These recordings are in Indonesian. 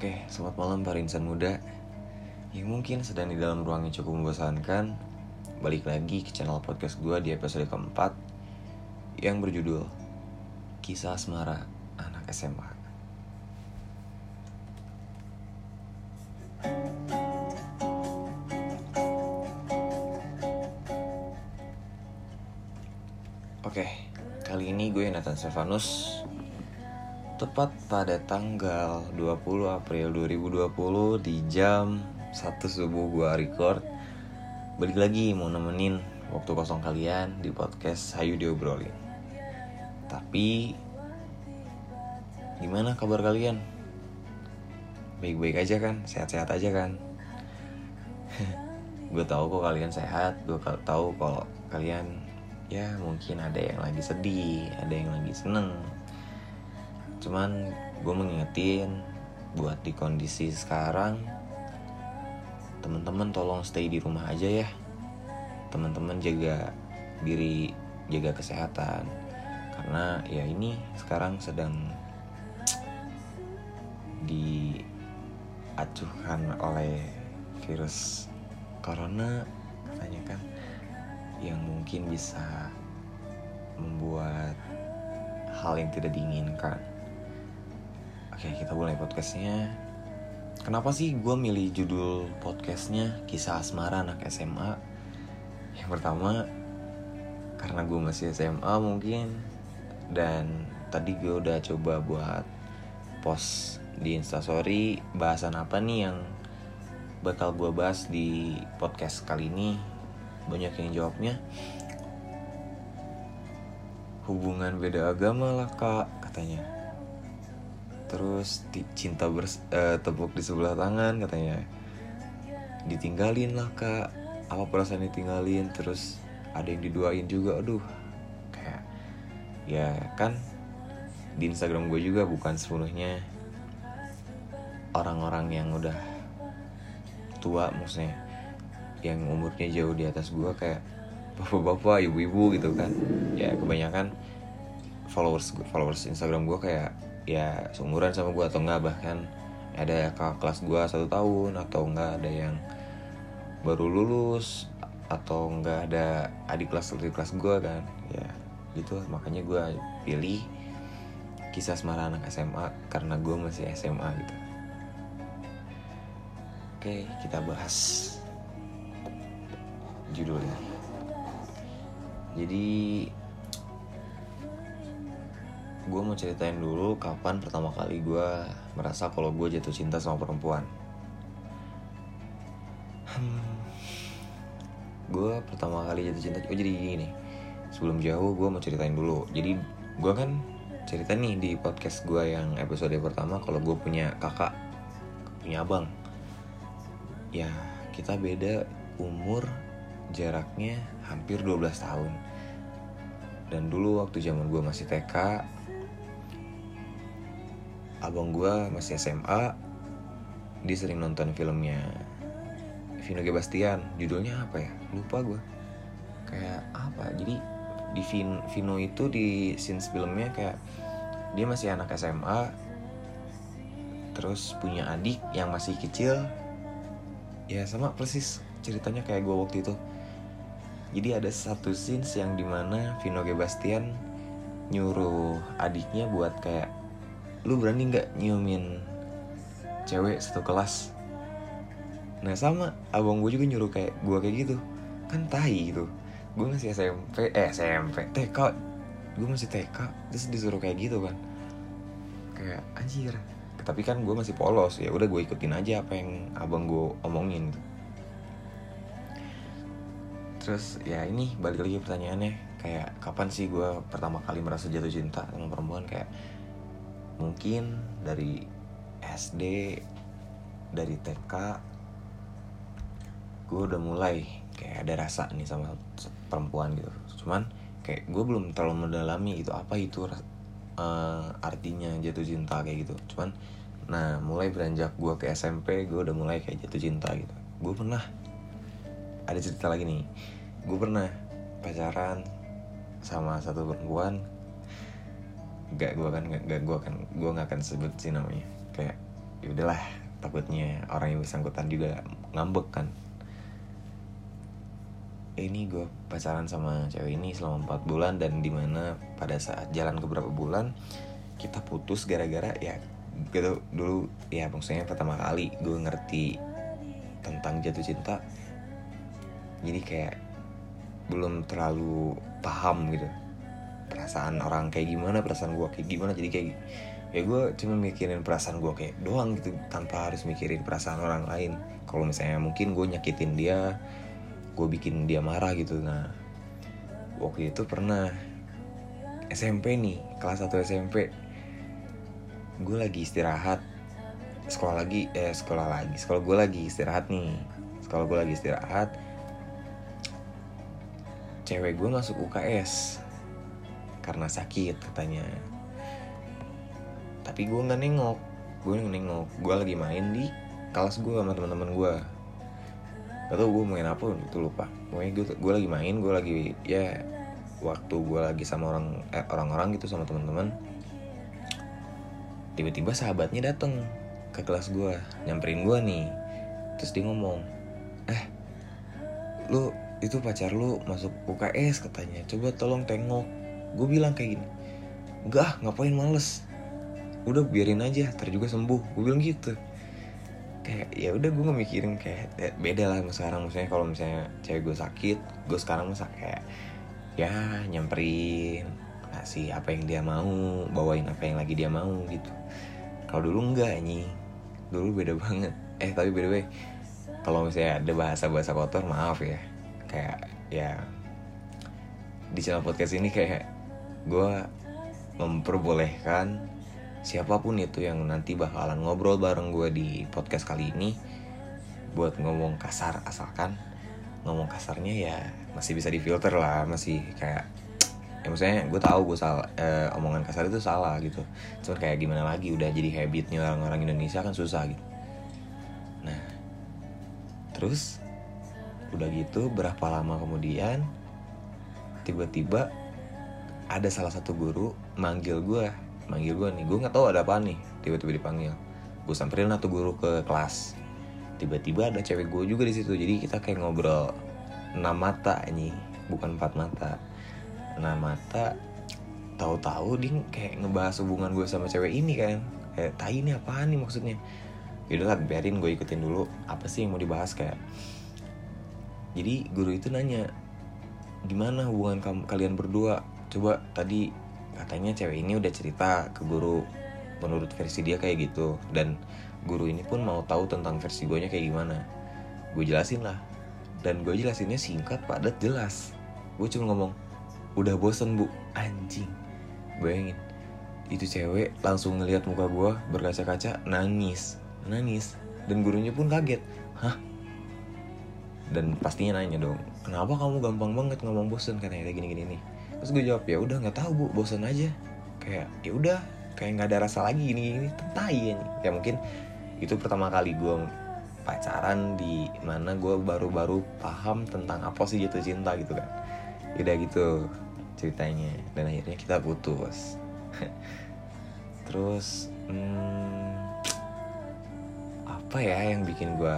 Oke, selamat malam para insan muda. Yang mungkin sedang di dalam ruang yang cukup membosankan. Balik lagi ke channel podcast gue di episode keempat Yang berjudul Kisah Asmara Anak SMA Oke, kali ini gue Nathan Stefanus Tepat pada tanggal 20 April 2020 di jam 1 subuh gue record Balik lagi mau nemenin waktu kosong kalian di podcast Hayu Diobrolin Tapi Gimana kabar kalian? Baik-baik aja kan? Sehat-sehat aja kan? gue tahu kok kalian sehat gue tahu kalau kalian ya mungkin ada yang lagi sedih ada yang lagi seneng cuman gue mengingetin buat di kondisi sekarang teman-teman tolong stay di rumah aja ya teman-teman jaga diri jaga kesehatan karena ya ini sekarang sedang diacuhkan oleh virus corona katanya kan yang mungkin bisa membuat hal yang tidak diinginkan. Oke, kita mulai podcastnya. Kenapa sih gue milih judul podcastnya Kisah Asmara Anak SMA? Yang pertama, karena gue masih SMA mungkin. Dan tadi gue udah coba buat post di instastory bahasan apa nih yang bakal gue bahas di podcast kali ini banyak yang jawabnya hubungan beda agama lah kak katanya terus cinta bers uh, tepuk di sebelah tangan katanya. Ditinggalin lah kak. Apa perasaan ditinggalin? Terus ada yang diduain juga aduh. Kayak ya kan di Instagram gue juga bukan sepenuhnya orang-orang yang udah tua maksudnya yang umurnya jauh di atas gue kayak bapak-bapak ibu-ibu gitu kan. Ya kebanyakan followers followers Instagram gue kayak ya seumuran sama gue atau enggak bahkan ada kakak kelas gue satu tahun atau enggak ada yang baru lulus atau enggak ada adik kelas adik kelas gue kan ya gitu. Makanya gue pilih kisah semara anak SMA karena gue masih SMA gitu. Oke kita bahas judulnya. Jadi gue mau ceritain dulu kapan pertama kali gue merasa kalau gue jatuh cinta sama perempuan. Hmm, gue pertama kali jatuh cinta oh jadi gini. Sebelum jauh gue mau ceritain dulu. Jadi gue kan cerita nih di podcast gue yang episode pertama kalau gue punya kakak punya abang. Ya kita beda umur jaraknya hampir 12 tahun dan dulu waktu zaman gue masih TK abang gue masih SMA dia sering nonton filmnya Vino G. Bastian. Judulnya apa ya? Lupa gue kayak apa? Jadi di Vino itu di scenes filmnya kayak dia masih anak SMA terus punya adik yang masih kecil. Ya sama persis ceritanya kayak gue waktu itu jadi ada satu scenes yang di mana Vino G. Bastian nyuruh adiknya buat kayak lu berani nggak nyiumin cewek satu kelas? Nah sama abang gue juga nyuruh kayak gue kayak gitu. Kan tahi gitu. Gue masih SMP eh SMP TK gue masih TK terus disuruh kayak gitu kan. Kayak anjir. Tapi kan gue masih polos. Ya udah gue ikutin aja apa yang abang gue omongin gitu terus ya ini balik lagi pertanyaannya kayak kapan sih gue pertama kali merasa jatuh cinta sama perempuan? Kayak mungkin dari SD dari TK gue udah mulai kayak ada rasa nih sama perempuan gitu. Cuman kayak gue belum terlalu mendalami gitu apa itu uh, artinya jatuh cinta kayak gitu. Cuman nah mulai beranjak gue ke SMP gue udah mulai kayak jatuh cinta gitu. Gue pernah ada cerita lagi nih gue pernah pacaran sama satu perempuan. Gak gue kan gak, gak gue kan gue nggak akan sebut sih namanya. Kayak ya udahlah takutnya orang yang bersangkutan juga ngambek kan. Ini gue pacaran sama cewek ini selama 4 bulan dan di mana pada saat jalan ke beberapa bulan kita putus gara-gara ya gitu dulu ya maksudnya pertama kali gue ngerti tentang jatuh cinta. Jadi kayak belum terlalu paham gitu. Perasaan orang kayak gimana perasaan gue kayak gimana jadi kayak ya gue cuma mikirin perasaan gue kayak doang gitu tanpa harus mikirin perasaan orang lain. Kalau misalnya mungkin gue nyakitin dia gue bikin dia marah gitu. Nah waktu itu pernah SMP nih kelas 1 SMP gue lagi istirahat sekolah lagi eh sekolah lagi sekolah gue lagi istirahat nih. Sekolah gue lagi istirahat cewek gue masuk UKS karena sakit katanya. Tapi gue nggak nengok. Gue nggak nengok. Gue lagi main di kelas gue sama teman-teman gue gak tau gue main apa itu lupa. Gue, gue lagi main gue lagi ya waktu gue lagi sama orang eh, orang-orang gitu sama teman-teman. Tiba-tiba sahabatnya dateng ke kelas gue nyamperin gue nih. Terus dia ngomong eh lu itu pacar lu masuk UKS katanya. Coba tolong tengok. Gue bilang kayak gini enggak ngapain males. Udah biarin aja ntar juga sembuh. Gue bilang gitu. Kayak ya udah gue mikirin kayak ya, beda lah sama sekarang. Misalnya kalau misalnya cewek gue sakit gue sekarang masa kayak ya nyamperin kasih apa yang dia mau bawain apa yang lagi dia mau gitu. Kalau dulu enggak nih dulu beda banget. Eh tapi beda way kalau misalnya ada bahasa bahasa kotor maaf ya kayak ya di channel podcast ini kayak gue memperbolehkan siapa pun itu yang nanti bakalan ngobrol bareng gue di podcast kali ini buat ngomong kasar asalkan ngomong kasarnya ya masih bisa difilter lah masih kayak ya maksudnya gue tahu gue salah eh, omongan kasar itu salah gitu. Cuman kayak gimana lagi udah jadi habitnya orang-orang Indonesia kan susah gitu. Nah terus udah gitu berapa lama kemudian tiba-tiba ada salah satu guru manggil gue manggil gue nih gue nggak tahu ada apa nih tiba-tiba dipanggil. Gue samperin lah tuh guru ke kelas. Tiba-tiba ada cewek gue juga di situ jadi kita kayak ngobrol enam mata ini bukan empat mata. Enam mata tahu-tahu dia kayak ngebahas hubungan gue sama cewek ini kan. Kayak tai ini apaan nih maksudnya? Yaudah lah biarin gue ikutin dulu apa sih yang mau dibahas kayak jadi guru itu nanya gimana hubungan kamu kalian berdua? Coba tadi katanya cewek ini udah cerita ke guru. Menurut versi dia kayak gitu. Dan guru ini pun mau tahu tentang versi gue kayak gimana. Gue jelasin lah. Dan gue jelasinnya singkat padat jelas. Gue cuma ngomong udah bosen bu. Anjing. Bayangin. Itu cewek langsung ngelihat muka gue berkaca-kaca nangis. Nangis. Dan gurunya pun kaget. Hah dan pastinya nanya dong kenapa kamu gampang banget ngomong bosen? Karena kayak gini-gini nih. Terus gue jawab ya udah nggak tahu bu. Bosan aja. Kayak ya udah kayak nggak ada rasa lagi ini ini tentai ya ya mungkin itu pertama kali gue pacaran di mana gue baru-baru paham tentang apa sih jatuh cinta gitu kan. Udah gitu ceritanya. Dan akhirnya kita putus. Terus hmm, apa ya yang bikin gue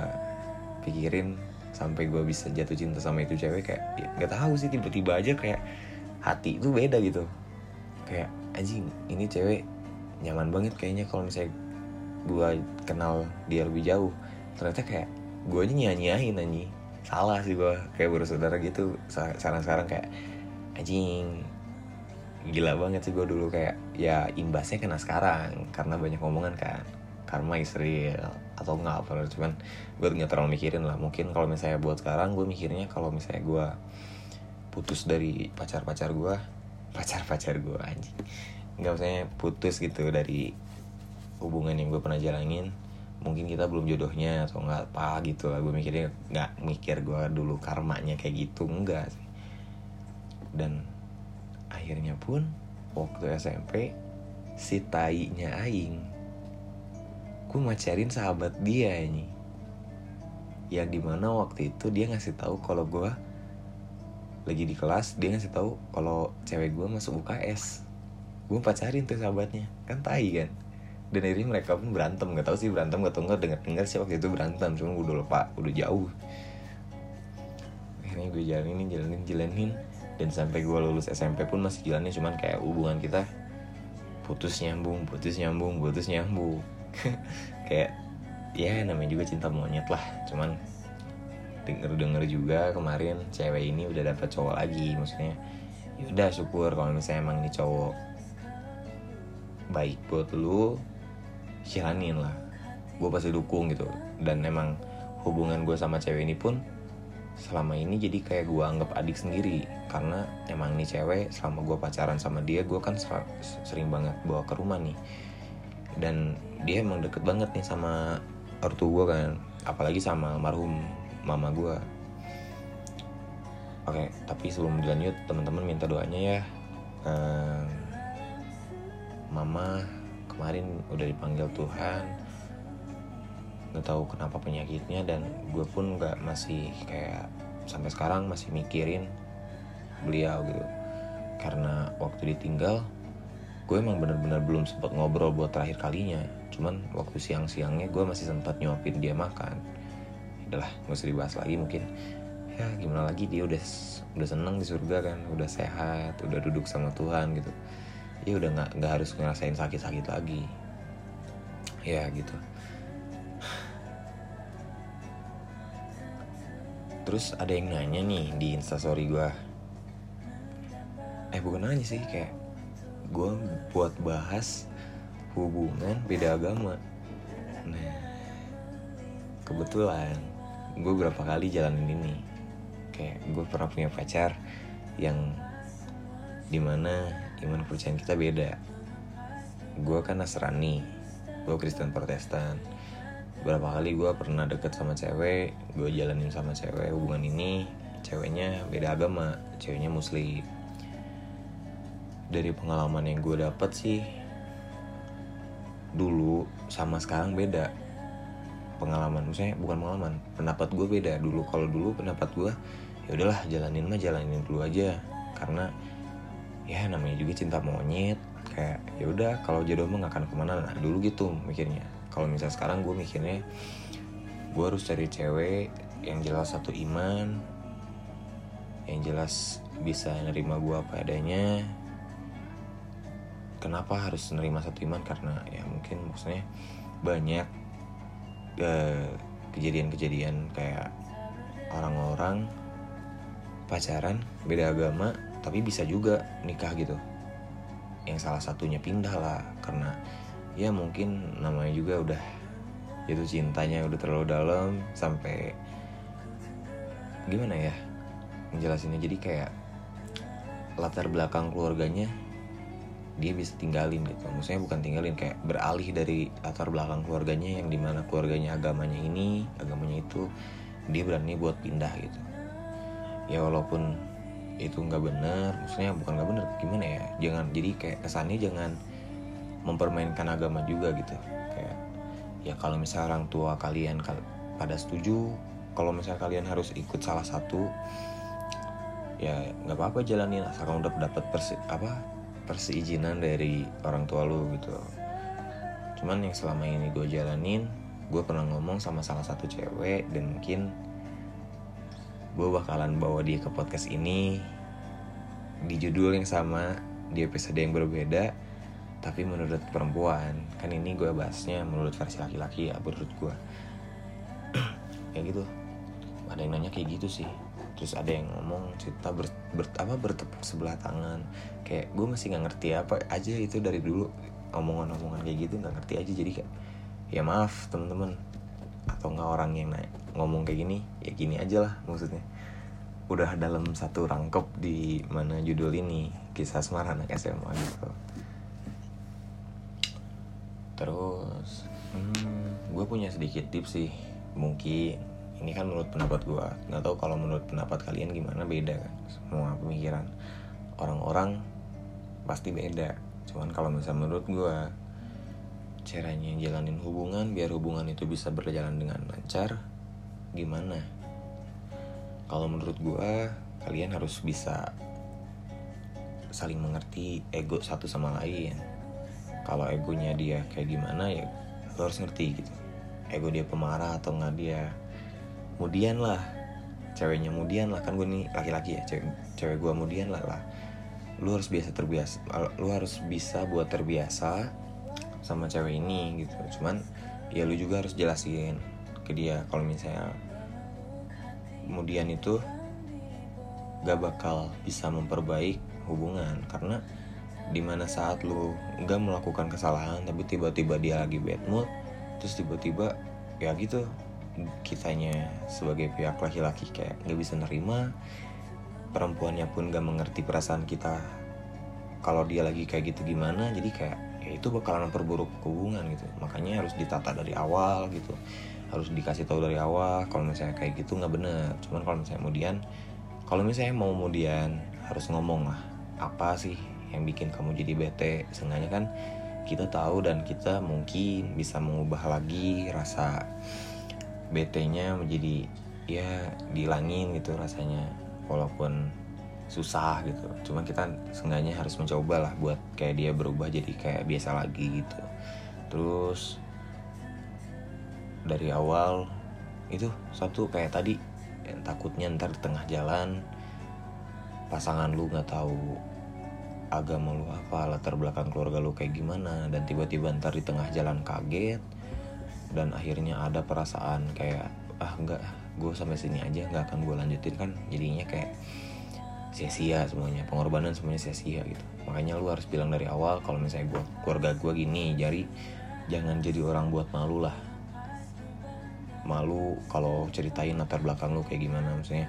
pikirin sampai gue bisa jatuh cinta sama itu cewek kayak ya, nggak tahu sih tiba-tiba aja kayak hati itu beda gitu. Kayak anjing ini cewek nyaman banget kayaknya kalau misalnya gue kenal dia lebih jauh. Ternyata kayak gue aja nyanyiin anjing salah sih gue kayak bersaudara gitu. Sekarang sekarang kayak anjing gila banget sih gue dulu kayak ya imbasnya kena sekarang karena banyak omongan kan. Karma Israel atau enggak apa cuman gue nggak terlalu mikirin lah. Mungkin kalau misalnya buat sekarang gue mikirnya kalau misalnya gue putus dari pacar-pacar gue pacar-pacar gue anjing. Nggak usah putus gitu dari hubungan yang gue pernah jalanin mungkin kita belum jodohnya atau nggak apa gitu lah. Gue mikirnya nggak mikir gue dulu karmanya kayak gitu enggak sih. Dan akhirnya pun waktu SMP si tainya aing gue macarin sahabat dia ini yang di mana waktu itu dia ngasih tahu kalau gue lagi di kelas dia ngasih tahu kalau cewek gue masuk UKS gue pacarin tuh sahabatnya. Kan tai kan? Dan akhirnya mereka pun berantem. Nggak tahu sih berantem gak tau dengar dengar sih waktu itu berantem. Cuma gue udah lupa udah jauh. Akhirnya gue jalanin jalanin jalanin. Dan sampai gue lulus SMP pun masih jalannya cuman kayak hubungan kita putus nyambung putus nyambung putus nyambung kayak ya namanya juga cinta monyet lah. Cuman denger denger juga kemarin cewek ini udah dapet cowok lagi. Maksudnya ya udah syukur kalau misalnya emang ini cowok baik buat lu jalanin lah. Gue pasti dukung gitu. Dan emang hubungan gue sama cewek ini pun selama ini jadi kayak gue anggap adik sendiri. Karena emang nih cewek selama gue pacaran sama dia gue kan sering banget bawa ke rumah nih dan dia emang deket banget nih sama ortu gue kan. Apalagi sama almarhum mama gue oke tapi sebelum dilanjut teman-teman minta doanya ya. Um, mama kemarin udah dipanggil Tuhan. Nggak tahu kenapa penyakitnya dan gue pun nggak masih kayak sampai sekarang masih mikirin beliau gitu. Karena waktu ditinggal gue emang bener-bener belum sempat ngobrol buat terakhir kalinya. Cuman waktu siang-siangnya gue masih sempat nyuapin dia makan. Udahlah nggak usah dibahas lagi mungkin. Ya gimana lagi? Dia udah udah seneng di surga kan? Udah sehat udah duduk sama Tuhan gitu. Ya udah nggak nggak harus ngerasain sakit-sakit lagi. Ya gitu. Terus ada yang nanya nih di instastory gue eh bukan nanya sih kayak gue buat bahas hubungan beda agama. Nah kebetulan gue berapa kali jalanin ini. Kayak gue pernah punya pacar yang di mana iman kepercayaan kita beda. Gue kan Nasrani gue Kristen Protestan. Berapa kali gue pernah deket sama cewek gue jalanin sama cewek hubungan ini ceweknya beda agama ceweknya muslim dari pengalaman yang gue dapet sih dulu sama sekarang beda. Pengalaman maksudnya bukan pengalaman pendapat gue beda. Dulu kalau dulu pendapat gue ya udahlah jalanin mah jalanin dulu aja. Karena ya namanya juga cinta monyet kayak ya udah kalau jodoh mah gak akan ke mana. Nah dulu gitu mikirnya. Kalau misalnya sekarang gue mikirnya gue harus cari cewek yang jelas satu iman yang jelas bisa nerima gue apa adanya kenapa harus nerima satu iman? Karena ya mungkin maksudnya banyak eh, kejadian-kejadian kayak orang-orang pacaran beda agama tapi bisa juga nikah gitu. Yang salah satunya pindah lah karena ya mungkin namanya juga udah itu cintanya udah terlalu dalam sampai gimana ya menjelasinnya jadi kayak latar belakang keluarganya dia bisa tinggalin gitu. Maksudnya bukan tinggalin kayak beralih dari latar belakang keluarganya yang di mana keluarganya agamanya ini agamanya itu dia berani buat pindah gitu. Ya walaupun itu nggak bener maksudnya bukan nggak bener gimana ya? Jangan jadi kayak kesannya jangan mempermainkan agama juga gitu. Kayak ya kalau misalnya orang tua kalian pada setuju kalau misalnya kalian harus ikut salah satu ya nggak apa-apa jalanin asal kamu udah dapat persi apa persiizinan dari orang tua lu gitu. Cuman yang selama ini gue jalanin gue pernah ngomong sama salah satu cewek dan mungkin gue bakalan bawa dia ke podcast ini di judul yang sama di episode yang berbeda tapi menurut perempuan. Kan ini gue bahasnya menurut versi laki-laki ya menurut gue kayak gitu. Ada yang nanya kayak gitu sih terus ada yang ngomong cerita ber, ber, apa bertepuk sebelah tangan. Kayak gue masih nggak ngerti apa aja itu dari dulu. Omongan-omongan kayak gitu nggak ngerti aja. Jadi kayak ya maaf teman-teman atau nggak orang yang naik ngomong kayak gini ya gini aja lah maksudnya. Udah dalam satu rangkep di mana judul ini kisah semar anak SMA gitu. Terus hmm, gue punya sedikit tips sih mungkin ini kan menurut pendapat gue nggak tahu kalau menurut pendapat kalian gimana beda kan semua pemikiran. Orang-orang pasti beda. Cuman kalau misalnya menurut gue caranya jalanin hubungan biar hubungan itu bisa berjalan dengan lancar gimana? Kalau menurut gue kalian harus bisa saling mengerti ego satu sama lain. Kalau egonya dia kayak gimana ya lo harus ngerti gitu. Ego dia pemarah atau nggak dia kemudian lah. Ceweknya kemudian lah. Kan gue nih laki-laki ya cewek cewek gue kemudian lah lah. Lu harus biasa terbiasa lu harus bisa buat terbiasa sama cewek ini gitu. Cuman ya lu juga harus jelasin ke dia kalau misalnya kemudian itu gak bakal bisa memperbaik hubungan. Karena di mana saat lu gak melakukan kesalahan tapi tiba-tiba dia lagi bad mood terus tiba-tiba ya gitu kitanya sebagai pihak laki-laki kayak gak bisa nerima perempuannya pun gak mengerti perasaan kita kalau dia lagi kayak gitu gimana jadi kayak ya itu bakalan memperburuk hubungan gitu. Makanya harus ditata dari awal gitu. Harus dikasih tahu dari awal kalau misalnya kayak gitu nggak bener. Cuman kalau misalnya kemudian kalau misalnya mau kemudian harus ngomong lah apa sih yang bikin kamu jadi bete? Seenggaknya kan kita tahu dan kita mungkin bisa mengubah lagi rasa bete-nya menjadi ya dilangin gitu rasanya walaupun susah gitu. Cuma kita seenggaknya harus mencoba lah buat kayak dia berubah jadi kayak biasa lagi gitu. Terus dari awal itu satu kayak tadi yang takutnya ntar di tengah jalan pasangan lu nggak tahu agama lu apa latar belakang keluarga lu kayak gimana dan tiba-tiba ntar di tengah jalan kaget dan akhirnya ada perasaan kayak ah enggak gue sampai sini aja nggak akan gue lanjutin. Kan jadinya kayak sia-sia semuanya pengorbanan semuanya sia-sia gitu. Makanya lu harus bilang dari awal kalau misalnya gue keluarga gue gini jadi jangan jadi orang buat malu lah. Malu kalau ceritain latar belakang lu kayak gimana maksudnya.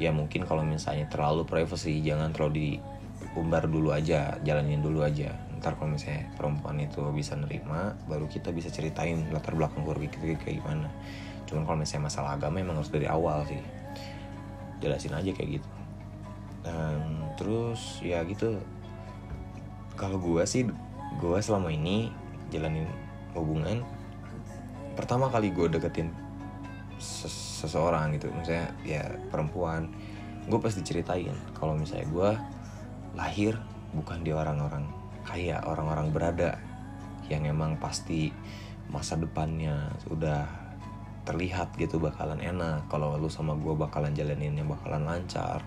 Ya mungkin kalau misalnya terlalu privacy jangan terlalu diumbar dulu aja jalanin dulu aja ntar kalau misalnya perempuan itu bisa nerima baru kita bisa ceritain latar belakang keluarga kita kayak gimana. Cuman kalau misalnya masalah agama emang harus dari awal sih. Jelasin aja kayak gitu. Dan terus ya gitu. Kalau gue sih gue selama ini jalanin hubungan. Pertama kali gue deketin ses seseorang gitu misalnya ya perempuan. Gue pasti ceritain kalau misalnya gue lahir bukan di orang-orang kaya orang-orang berada yang emang pasti masa depannya udah terlihat gitu bakalan enak. Kalau lu sama gue bakalan jalanin yang bakalan lancar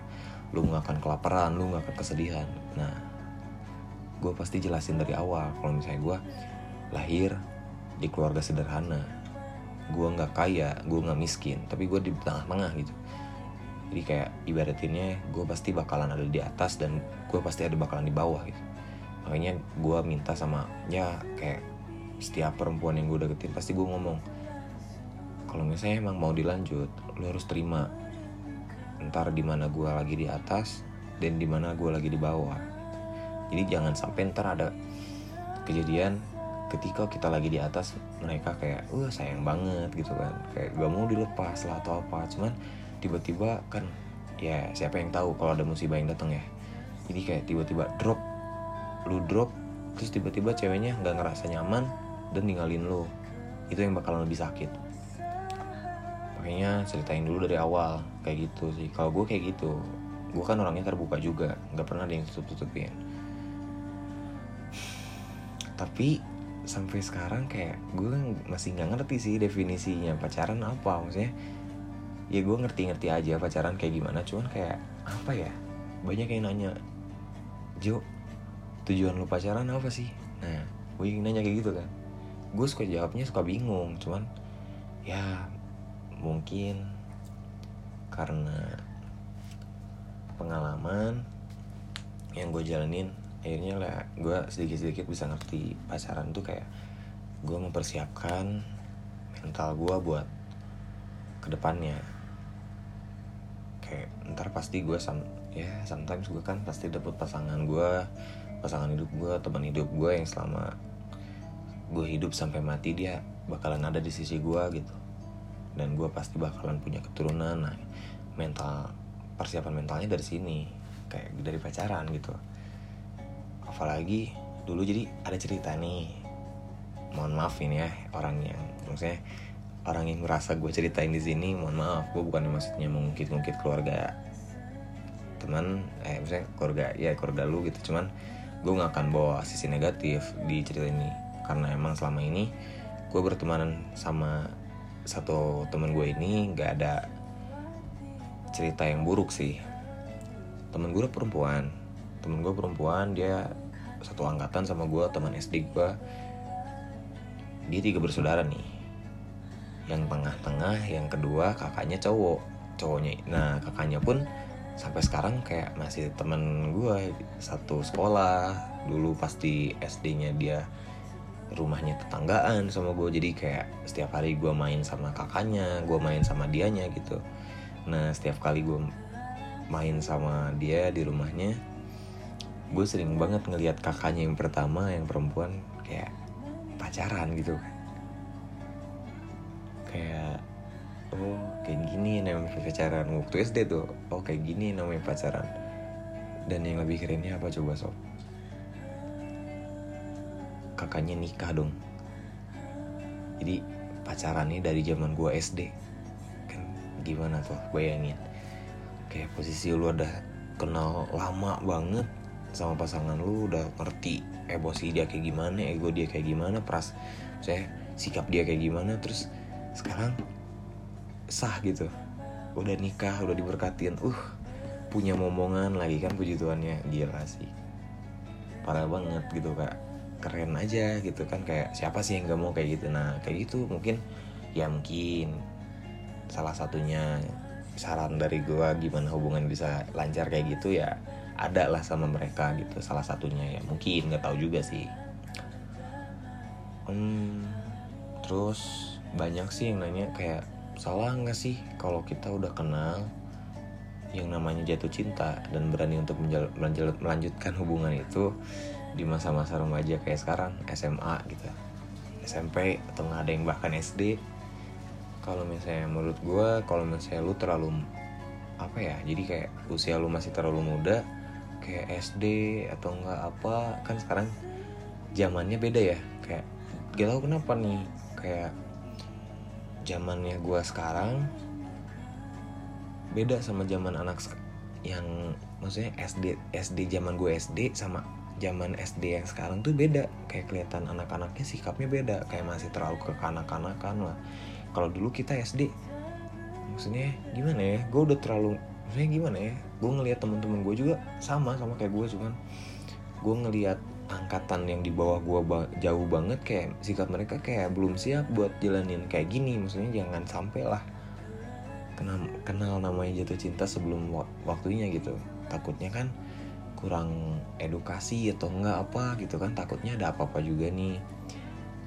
lu nggak akan kelaparan lu nggak akan kesedihan. Nah gue pasti jelasin dari awal kalau misalnya gue lahir di keluarga sederhana. Gue nggak kaya gue nggak miskin tapi gue di tengah-tengah gitu. Jadi kayak ibaratinnya gue pasti bakalan ada di atas dan gue pasti ada bakalan di bawah gitu makanya gue minta sama ya kayak setiap perempuan yang gue deketin pasti gue ngomong kalau misalnya emang mau dilanjut lo harus terima. Ntar di mana gue lagi di atas dan di mana gue lagi di bawah. Jadi jangan sampai ntar ada kejadian ketika kita lagi di atas mereka kayak wah sayang banget gitu kan. Kayak gak mau dilepas lah atau apa. Cuman tiba-tiba kan ya siapa yang tahu kalau ada musibah yang datang ya. Jadi kayak tiba-tiba drop lu drop terus tiba-tiba ceweknya nggak ngerasa nyaman dan ninggalin lo itu yang bakalan lebih sakit. Makanya ceritain dulu dari awal kayak gitu sih. Kalau gue kayak gitu gue kan orangnya terbuka juga nggak pernah ada yang tutup tutupin tapi sampai sekarang kayak gue masih nggak ngerti sih definisinya pacaran apa. Maksudnya ya gue ngerti-ngerti aja pacaran kayak gimana. Cuman kayak apa ya? Banyak yang nanya Jo tujuan lu pacaran apa sih? Nah gue nanya kayak gitu kan. Gue suka jawabnya suka bingung cuman ya mungkin karena pengalaman yang gue jalanin akhirnya lah gue sedikit-sedikit bisa ngerti pacaran tuh kayak gue mempersiapkan mental gue buat ke depannya kayak ntar pasti gue sam ya sometimes gue kan pasti dapet pasangan gue pasangan hidup gue teman hidup gue yang selama gue hidup sampai mati dia bakalan ada di sisi gue gitu. Dan gue pasti bakalan punya keturunan. Nah mental persiapan mentalnya dari sini kayak dari pacaran gitu. Apalagi dulu jadi ada cerita nih mohon maaf ini ya orang yang maksudnya orang yang merasa gue ceritain di sini mohon maaf gue bukan maksudnya mengungkit-ungkit keluarga teman eh misalnya keluarga ya keluarga lu gitu. Cuman gue nggak akan bawa sisi negatif di cerita ini. Karena emang selama ini gue bertemanan sama satu teman gue ini nggak ada cerita yang buruk sih. Temen gue perempuan. Temen gue perempuan dia satu angkatan sama gue teman SD gue dia tiga bersaudara nih. Yang tengah-tengah yang kedua kakaknya cowok. Cowoknya nah kakaknya pun sampai sekarang kayak masih temen gue satu sekolah. Dulu pasti SD-nya dia rumahnya tetanggaan sama gue jadi kayak setiap hari gue main sama kakaknya gue main sama dianya gitu. Nah setiap kali gue main sama dia di rumahnya gue sering banget ngelihat kakaknya yang pertama yang perempuan kayak pacaran gitu. Kayak oh kayak gini namanya pacaran. Waktu SD tuh oh kayak gini namanya pacaran. Dan yang lebih kerennya apa coba sob? Kakaknya nikah dong. Jadi pacarannya dari zaman gue SD kan gimana tuh bayangin. Kayak posisi lu udah kenal lama banget sama pasangan lu udah ngerti emosi dia kayak gimana ego dia kayak gimana pras saya sikap dia kayak gimana. Terus sekarang sah gitu. Udah nikah udah diberkatin. Uh punya momongan lagi kan puji Tuhannya. Gila sih. Parah banget gitu kak. Keren aja gitu kan kayak siapa sih yang gak mau kayak gitu? Nah kayak gitu mungkin ya mungkin. Salah satunya saran dari gue gimana hubungan bisa lancar kayak gitu ya ada lah sama mereka gitu. Salah satunya ya mungkin. Nggak tahu juga sih. Hmm, terus banyak sih yang nanya kayak salah nggak sih kalau kita udah kenal yang namanya jatuh cinta dan berani untuk melanjutkan hubungan itu di masa-masa remaja kayak sekarang SMA gitu SMP atau nggak ada yang bahkan SD kalau misalnya menurut gue kalau misalnya lu terlalu apa ya jadi kayak usia lu masih terlalu muda kayak SD atau enggak apa kan sekarang zamannya beda ya kayak gak tau kenapa nih kayak zamannya gue sekarang beda sama zaman anak yang maksudnya SD SD zaman gue SD sama zaman SD yang sekarang tuh beda. Kayak kelihatan anak-anaknya sikapnya beda kayak masih terlalu kekanak-kanakan lah. Kalau dulu kita SD maksudnya gimana ya gue udah terlalu maksudnya gimana ya gue ngelihat temen-temen gue juga sama sama kayak gue cuman gue ngelihat angkatan yang di bawah gue ba jauh banget kayak sikap mereka kayak belum siap buat jalanin kayak gini. Maksudnya jangan sampai lah kenal kenal namanya jatuh cinta sebelum waktunya gitu. Takutnya kan kurang edukasi atau enggak apa gitu kan takutnya ada apa-apa juga nih.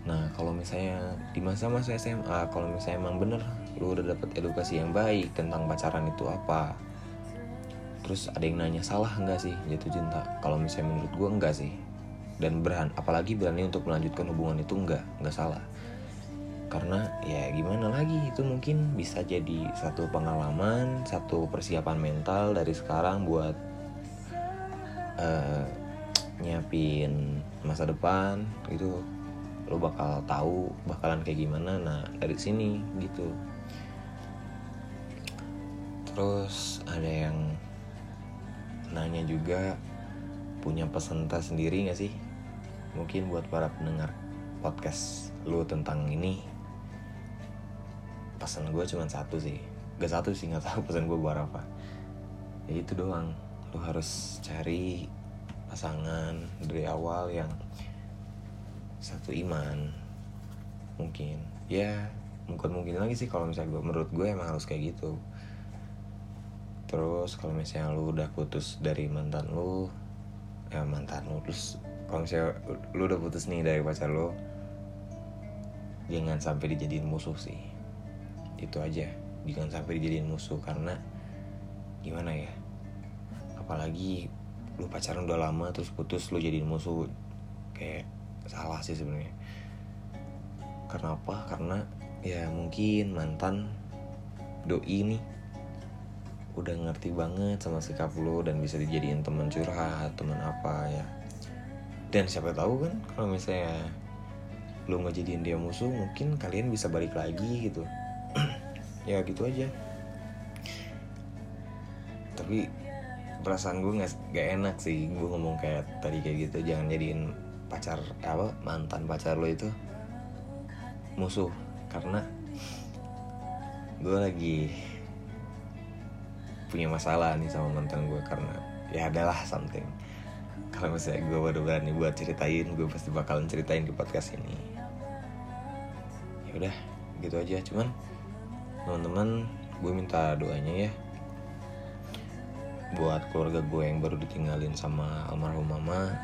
Nah kalau misalnya di masa-masa SMA kalau misalnya emang bener lu udah dapet edukasi yang baik tentang pacaran itu apa terus ada yang nanya salah enggak sih jatuh cinta? Kalau misalnya menurut gue enggak sih dan berani apalagi berani untuk melanjutkan hubungan itu enggak enggak salah. Karena ya gimana lagi itu mungkin bisa jadi satu pengalaman satu persiapan mental dari sekarang buat uh, nyiapin masa depan. Itu lo bakal tahu bakalan kayak gimana nah dari sini gitu. Terus ada yang nanya juga punya pesan sendiri gak sih mungkin buat para pendengar podcast lu tentang ini pesan gue cuma satu sih. Gak satu sih nggak tahu pesan gue buat apa. Ya itu doang. Lu harus cari pasangan dari awal yang satu iman mungkin. Ya mungkin mungkin lagi sih kalau misalnya gue menurut gue emang harus kayak gitu. Terus kalau misalnya lu udah putus dari mantan lu ya mantan lu terus kalau misalnya lu udah putus nih dari pacar lu jangan sampai dijadiin musuh sih. Itu aja. Jangan sampai dijadiin musuh karena gimana ya? Apalagi lu pacaran udah lama terus putus lu jadiin musuh. Kayak salah sih sebenarnya. Karena apa karena ya mungkin mantan doi nih udah ngerti banget sama sikap lo dan bisa dijadiin teman curhat teman apa ya dan siapa tahu kan kalau misalnya lo nggak jadiin dia musuh mungkin kalian bisa balik lagi gitu. Ya gitu aja. Tapi perasaan gue nggak gak enak sih gue ngomong kayak tadi kayak gitu jangan jadiin pacar apa mantan pacar lo itu musuh. Karena gue lagi punya masalah nih sama mantan gue karena ya adalah something kalau misalnya gue baru berani buat ceritain gue pasti bakalan ceritain di podcast ini. Ya udah gitu aja. Cuman teman-teman gue minta doanya ya. Buat keluarga gue yang baru ditinggalin sama almarhum mama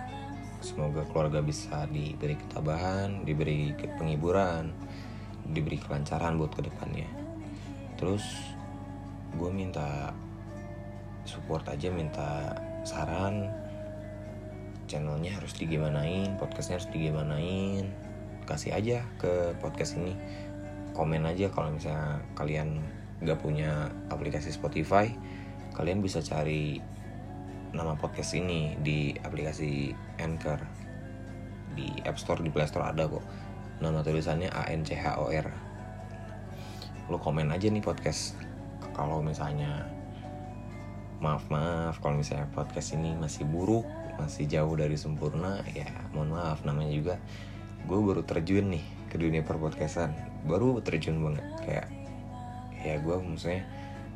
semoga keluarga bisa diberi ketabahan diberi penghiburan diberi kelancaran buat ke depannya. Terus gue minta support aja minta saran channelnya harus digimanain podcastnya harus digimanain. Kasih aja ke podcast ini. Komen aja kalau misalnya kalian nggak punya aplikasi Spotify kalian bisa cari nama podcast ini di aplikasi Anchor. Di App Store di Play Store ada kok. Nama tulisannya A N C H O R. Lo komen aja nih podcast. Kalau misalnya maaf maaf kalau misalnya podcast ini masih buruk masih jauh dari sempurna ya mohon maaf namanya juga gue baru terjun nih ke dunia perpodcastan. Baru terjun banget kayak ya gue maksudnya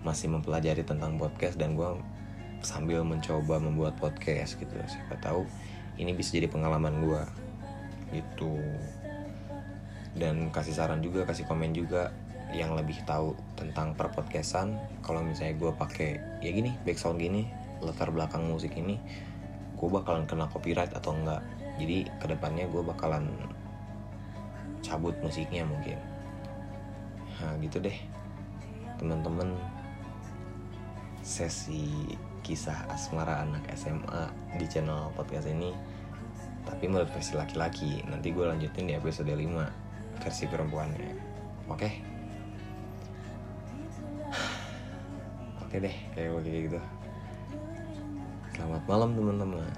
masih mempelajari tentang podcast dan gue sambil mencoba membuat podcast gitu. Siapa tahu ini bisa jadi pengalaman gue gitu. Dan kasih saran juga kasih komen juga yang lebih tahu tentang perpodcastan. Kalau misalnya gue pakai ya gini background gini latar belakang musik ini gue bakalan kena copyright atau enggak. Jadi ke depannya gue bakalan cabut musiknya mungkin. Nah gitu deh. Teman-teman sesi kisah asmara anak SMA di channel podcast ini. Tapi menurut versi laki-laki nanti gue lanjutin di episode 5 versi perempuannya. Oke? Okay? oke okay deh kayak kayak gitu selamat malam teman-teman.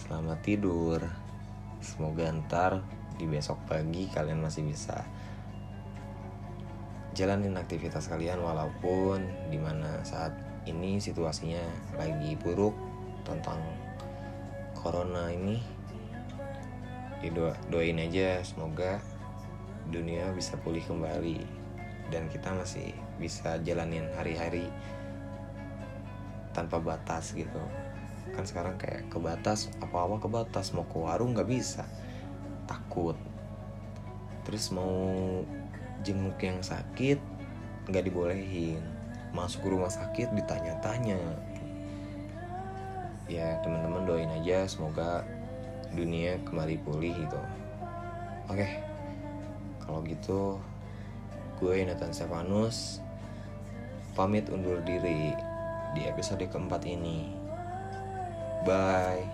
Selamat tidur. Semoga ntar di besok pagi kalian masih bisa jalanin aktivitas kalian walaupun di mana saat ini situasinya lagi buruk tentang corona ini. Didoa doain aja semoga dunia bisa pulih kembali dan kita masih bisa jalanin hari-hari tanpa batas gitu kan sekarang kayak kebatas apa-apa kebatas. Mau ke warung nggak bisa. Takut. Terus mau jenguk yang sakit nggak dibolehin. Masuk ke rumah sakit ditanya-tanya. Ya teman-teman doain aja semoga dunia kembali pulih gitu. Oke kalau gitu gue Nathan Stefanus. Pamit undur diri di episode keempat ini Bye.